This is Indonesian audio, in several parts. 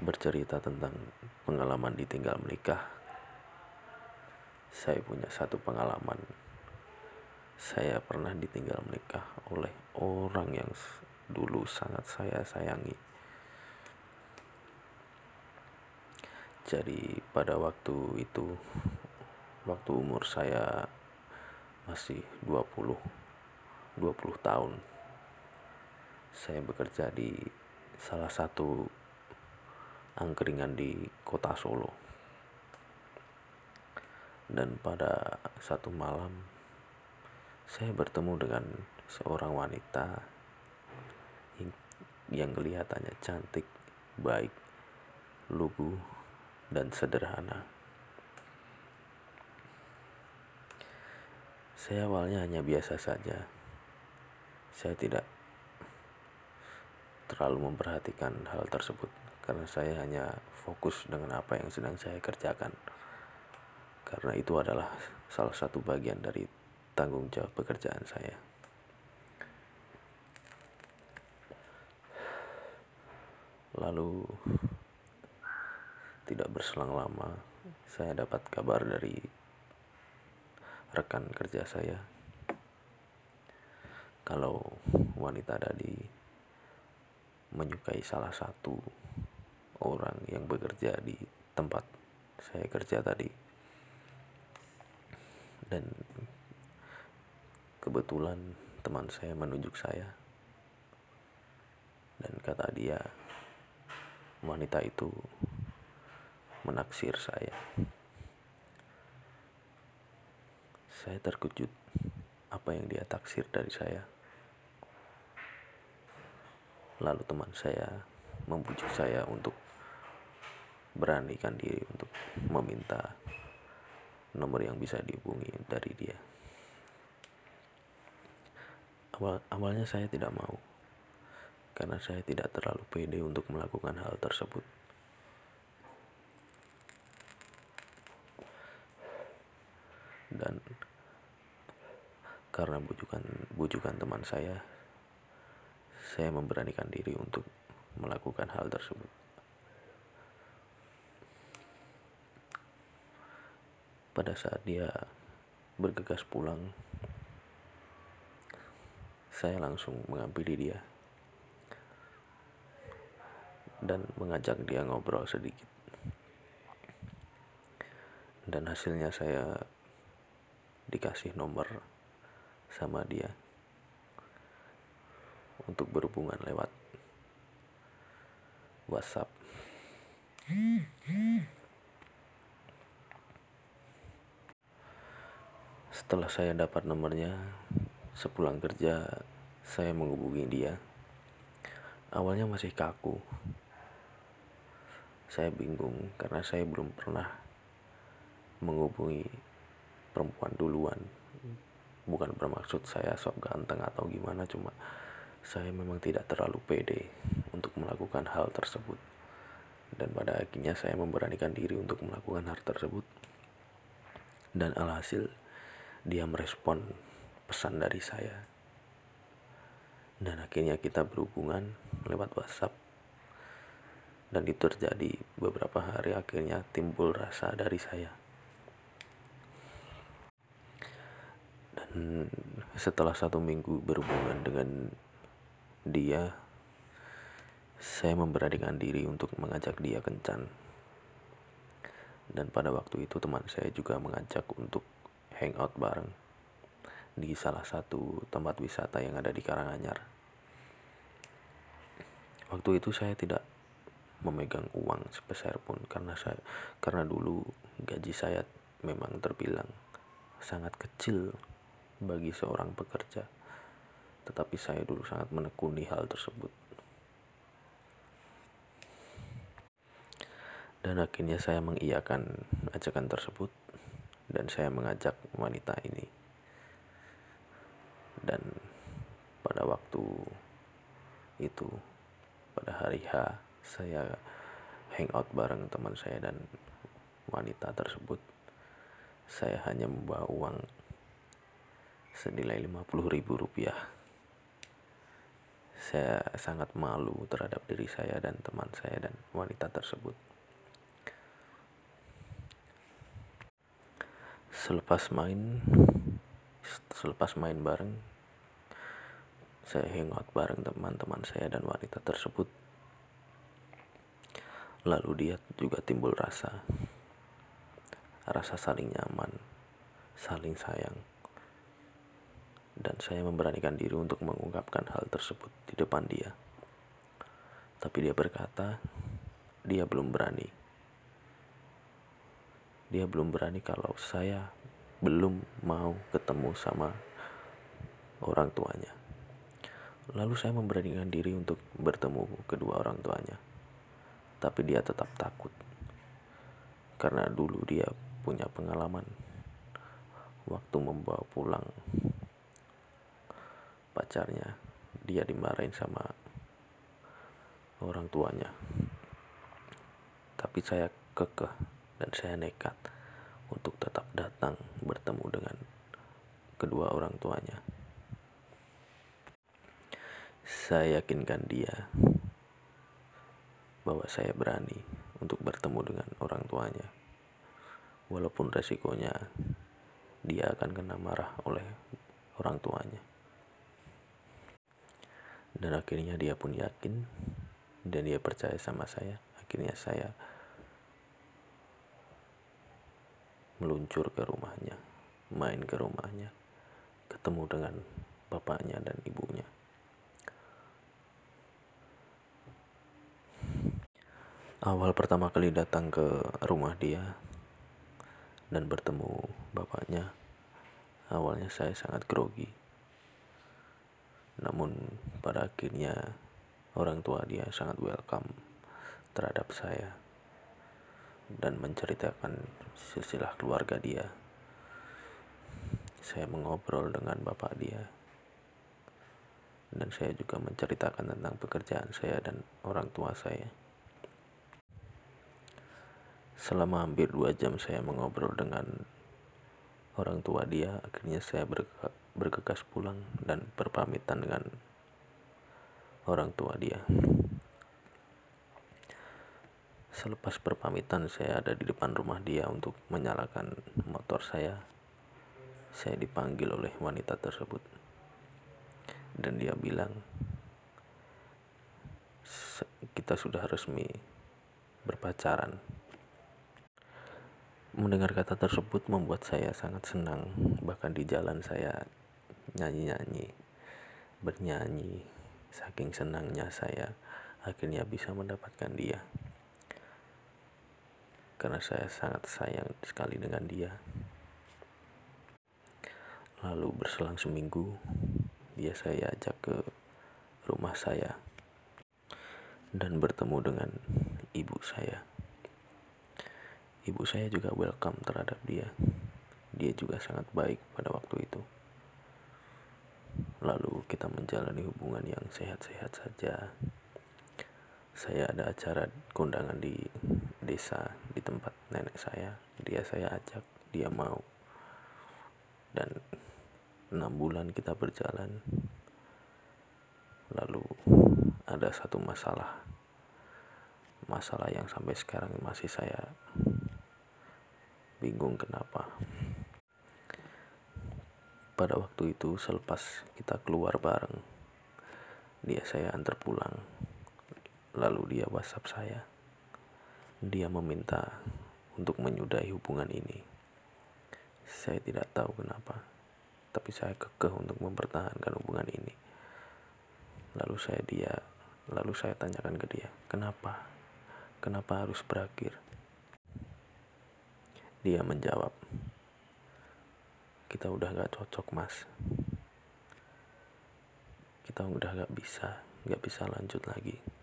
bercerita tentang pengalaman ditinggal menikah. Saya punya satu pengalaman. Saya pernah ditinggal menikah oleh orang yang dulu sangat saya sayangi. Jadi pada waktu itu waktu umur saya masih 20 20 tahun saya bekerja di salah satu angkringan di kota Solo. Dan pada satu malam saya bertemu dengan seorang wanita yang kelihatannya cantik, baik, lugu, dan sederhana. Saya awalnya hanya biasa saja. Saya tidak terlalu memperhatikan hal tersebut karena saya hanya fokus dengan apa yang sedang saya kerjakan. Karena itu adalah salah satu bagian dari tanggung jawab pekerjaan saya. Lalu tidak berselang lama saya dapat kabar dari rekan kerja saya kalau wanita tadi menyukai salah satu orang yang bekerja di tempat saya kerja tadi. Dan kebetulan teman saya menunjuk saya. Dan kata dia, wanita itu menaksir saya. Saya terkejut apa yang dia taksir dari saya. Lalu teman saya membujuk saya untuk beranikan diri untuk meminta nomor yang bisa dihubungi dari dia. Awal, awalnya saya tidak mau karena saya tidak terlalu pede untuk melakukan hal tersebut. Dan karena bujukan bujukan teman saya, saya memberanikan diri untuk melakukan hal tersebut. Pada saat dia bergegas pulang, saya langsung menghampiri dia dan mengajak dia ngobrol sedikit. Dan hasilnya saya dikasih nomor sama dia untuk berhubungan lewat WhatsApp. Setelah saya dapat nomornya, sepulang kerja saya menghubungi dia. Awalnya masih kaku. Saya bingung karena saya belum pernah menghubungi perempuan duluan. Bukan bermaksud saya sok ganteng atau gimana, cuma saya memang tidak terlalu pede untuk melakukan hal tersebut. Dan pada akhirnya saya memberanikan diri untuk melakukan hal tersebut. Dan alhasil dia merespon pesan dari saya. Dan akhirnya kita berhubungan lewat WhatsApp. Dan itu terjadi beberapa hari akhirnya timbul rasa dari saya. Dan setelah satu minggu berhubungan dengan dia, saya memberanikan diri untuk mengajak dia kencan. Dan pada waktu itu teman saya juga mengajak untuk hangout bareng di salah satu tempat wisata yang ada di Karanganyar. Waktu itu saya tidak memegang uang sebesar pun karena saya karena dulu gaji saya memang terbilang sangat kecil bagi seorang pekerja. Tetapi saya dulu sangat menekuni hal tersebut. Dan akhirnya saya mengiyakan ajakan tersebut dan saya mengajak wanita ini. Dan pada waktu itu pada hari H saya hangout bareng teman saya dan wanita tersebut. Saya hanya membawa uang senilai 50 ribu rupiah Saya sangat malu terhadap diri saya dan teman saya dan wanita tersebut. Selepas main, selepas main bareng, saya hangout bareng teman-teman saya dan wanita tersebut. Lalu dia juga timbul rasa, rasa saling nyaman, saling sayang. Dan saya memberanikan diri untuk mengungkapkan hal tersebut di depan dia. Tapi dia berkata, dia belum berani dia belum berani kalau saya belum mau ketemu sama orang tuanya. Lalu saya memberanikan diri untuk bertemu kedua orang tuanya. Tapi dia tetap takut. Karena dulu dia punya pengalaman waktu membawa pulang pacarnya. Dia dimarahin sama orang tuanya. Tapi saya kekeh dan saya nekat untuk tetap datang bertemu dengan kedua orang tuanya. Saya yakinkan dia bahwa saya berani untuk bertemu dengan orang tuanya. Walaupun resikonya dia akan kena marah oleh orang tuanya. Dan akhirnya dia pun yakin dan dia percaya sama saya. Akhirnya saya meluncur ke rumahnya, main ke rumahnya, ketemu dengan bapaknya dan ibunya. Awal pertama kali datang ke rumah dia dan bertemu bapaknya, awalnya saya sangat grogi. Namun pada akhirnya orang tua dia sangat welcome terhadap saya dan menceritakan silsilah keluarga dia. Saya mengobrol dengan bapak dia, dan saya juga menceritakan tentang pekerjaan saya dan orang tua saya. Selama hampir dua jam saya mengobrol dengan orang tua dia, akhirnya saya bergegas pulang dan berpamitan dengan orang tua dia. Selepas berpamitan, saya ada di depan rumah dia untuk menyalakan motor saya. Saya dipanggil oleh wanita tersebut, dan dia bilang, "Kita sudah resmi berpacaran." Mendengar kata tersebut membuat saya sangat senang, bahkan di jalan saya nyanyi-nyanyi, bernyanyi, saking senangnya saya akhirnya bisa mendapatkan dia karena saya sangat sayang sekali dengan dia. Lalu berselang seminggu, dia saya ajak ke rumah saya dan bertemu dengan ibu saya. Ibu saya juga welcome terhadap dia. Dia juga sangat baik pada waktu itu. Lalu kita menjalani hubungan yang sehat-sehat saja saya ada acara kondangan di desa di tempat nenek saya. Dia saya ajak dia mau. Dan enam bulan kita berjalan. Lalu ada satu masalah. Masalah yang sampai sekarang masih saya bingung kenapa. Pada waktu itu selepas kita keluar bareng dia saya antar pulang. Lalu dia WhatsApp saya. Dia meminta untuk menyudahi hubungan ini. Saya tidak tahu kenapa, tapi saya kekeh untuk mempertahankan hubungan ini. Lalu saya dia, lalu saya tanyakan ke dia, "Kenapa? Kenapa harus berakhir?" Dia menjawab, "Kita udah gak cocok, Mas. Kita udah gak bisa, gak bisa lanjut lagi."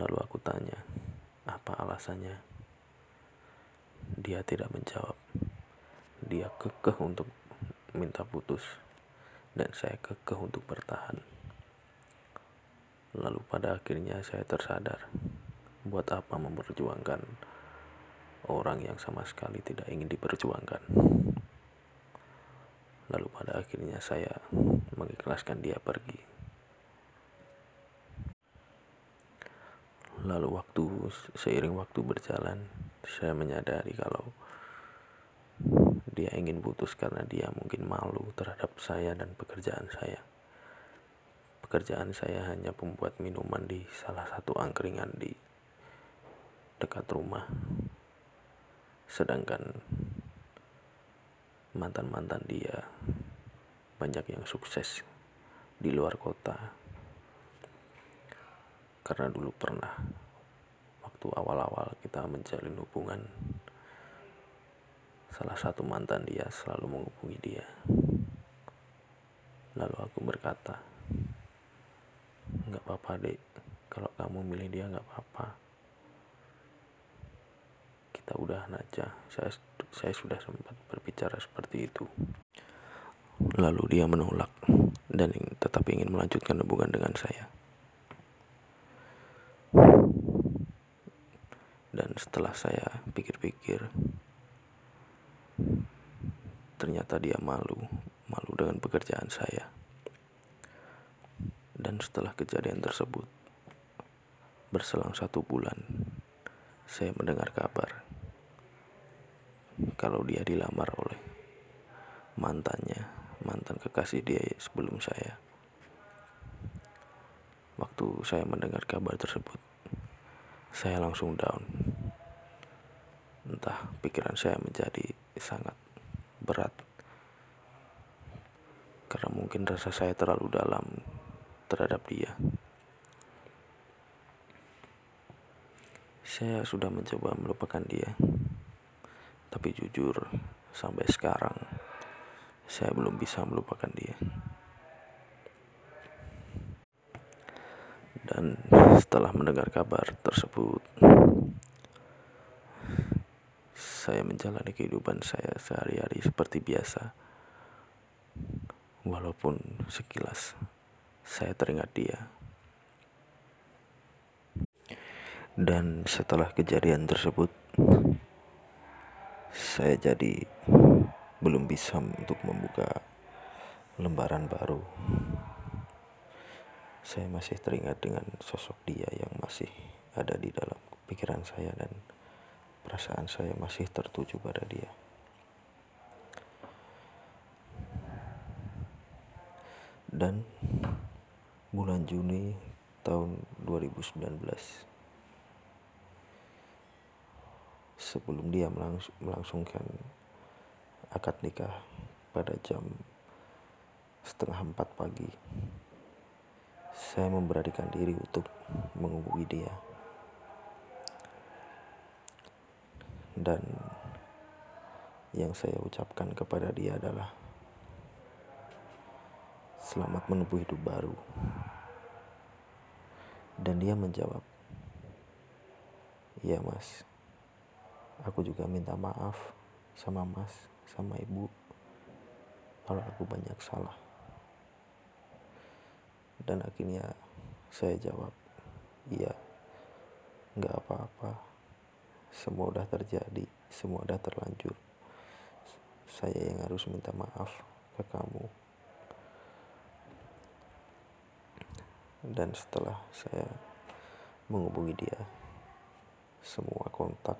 Lalu aku tanya, apa alasannya? Dia tidak menjawab. Dia kekeh untuk minta putus, dan saya kekeh untuk bertahan. Lalu pada akhirnya saya tersadar, buat apa memperjuangkan orang yang sama sekali tidak ingin diperjuangkan. Lalu pada akhirnya saya mengikhlaskan dia pergi. Lalu waktu seiring waktu berjalan, saya menyadari kalau dia ingin putus karena dia mungkin malu terhadap saya dan pekerjaan saya. Pekerjaan saya hanya membuat minuman di salah satu angkringan di dekat rumah. Sedangkan mantan-mantan dia banyak yang sukses di luar kota. Karena dulu pernah waktu awal-awal kita menjalin hubungan salah satu mantan dia selalu menghubungi dia. Lalu aku berkata, nggak apa-apa dek, kalau kamu milih dia nggak apa-apa. Kita udah aja, saya, saya sudah sempat berbicara seperti itu. Lalu dia menolak dan tetap ingin melanjutkan hubungan dengan saya. Dan setelah saya pikir-pikir, ternyata dia malu, malu dengan pekerjaan saya. Dan setelah kejadian tersebut, berselang satu bulan, saya mendengar kabar kalau dia dilamar oleh mantannya, mantan kekasih dia sebelum saya. Waktu saya mendengar kabar tersebut, saya langsung down. Entah pikiran saya menjadi sangat berat karena mungkin rasa saya terlalu dalam terhadap dia. Saya sudah mencoba melupakan dia, tapi jujur, sampai sekarang saya belum bisa melupakan dia. Dan setelah mendengar kabar tersebut, saya menjalani kehidupan saya sehari-hari seperti biasa. Walaupun sekilas saya teringat dia. Dan setelah kejadian tersebut, saya jadi belum bisa untuk membuka lembaran baru. Saya masih teringat dengan sosok dia yang masih ada di dalam pikiran saya dan perasaan saya masih tertuju pada dia. Dan bulan Juni tahun 2019 sebelum dia melangs melangsungkan akad nikah pada jam setengah empat pagi saya memberanikan diri untuk menghubungi dia. Dan yang saya ucapkan kepada dia adalah selamat menempuh hidup baru. Dan dia menjawab iya mas. Aku juga minta maaf sama mas sama ibu kalau aku banyak salah dan akhirnya saya jawab iya nggak apa-apa semua udah terjadi, semua udah terlanjur. Saya yang harus minta maaf ke kamu. Dan setelah saya menghubungi dia, semua kontak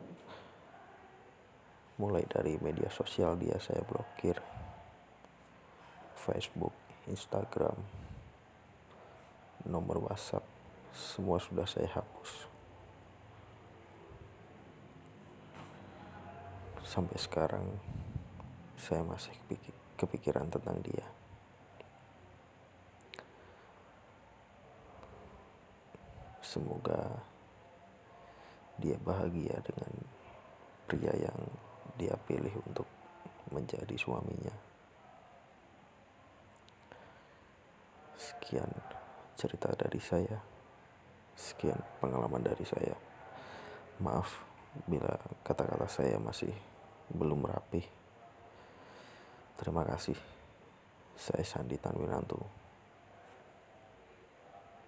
mulai dari media sosial dia saya blokir. Facebook, Instagram, nomor WhatsApp, semua sudah saya hapus. sampai sekarang saya masih kepikiran tentang dia. Semoga dia bahagia dengan pria yang dia pilih untuk menjadi suaminya. Sekian cerita dari saya. Sekian pengalaman dari saya. Maaf bila kata-kata saya masih belum rapi. Terima kasih. Saya Sandi Tanwinanto.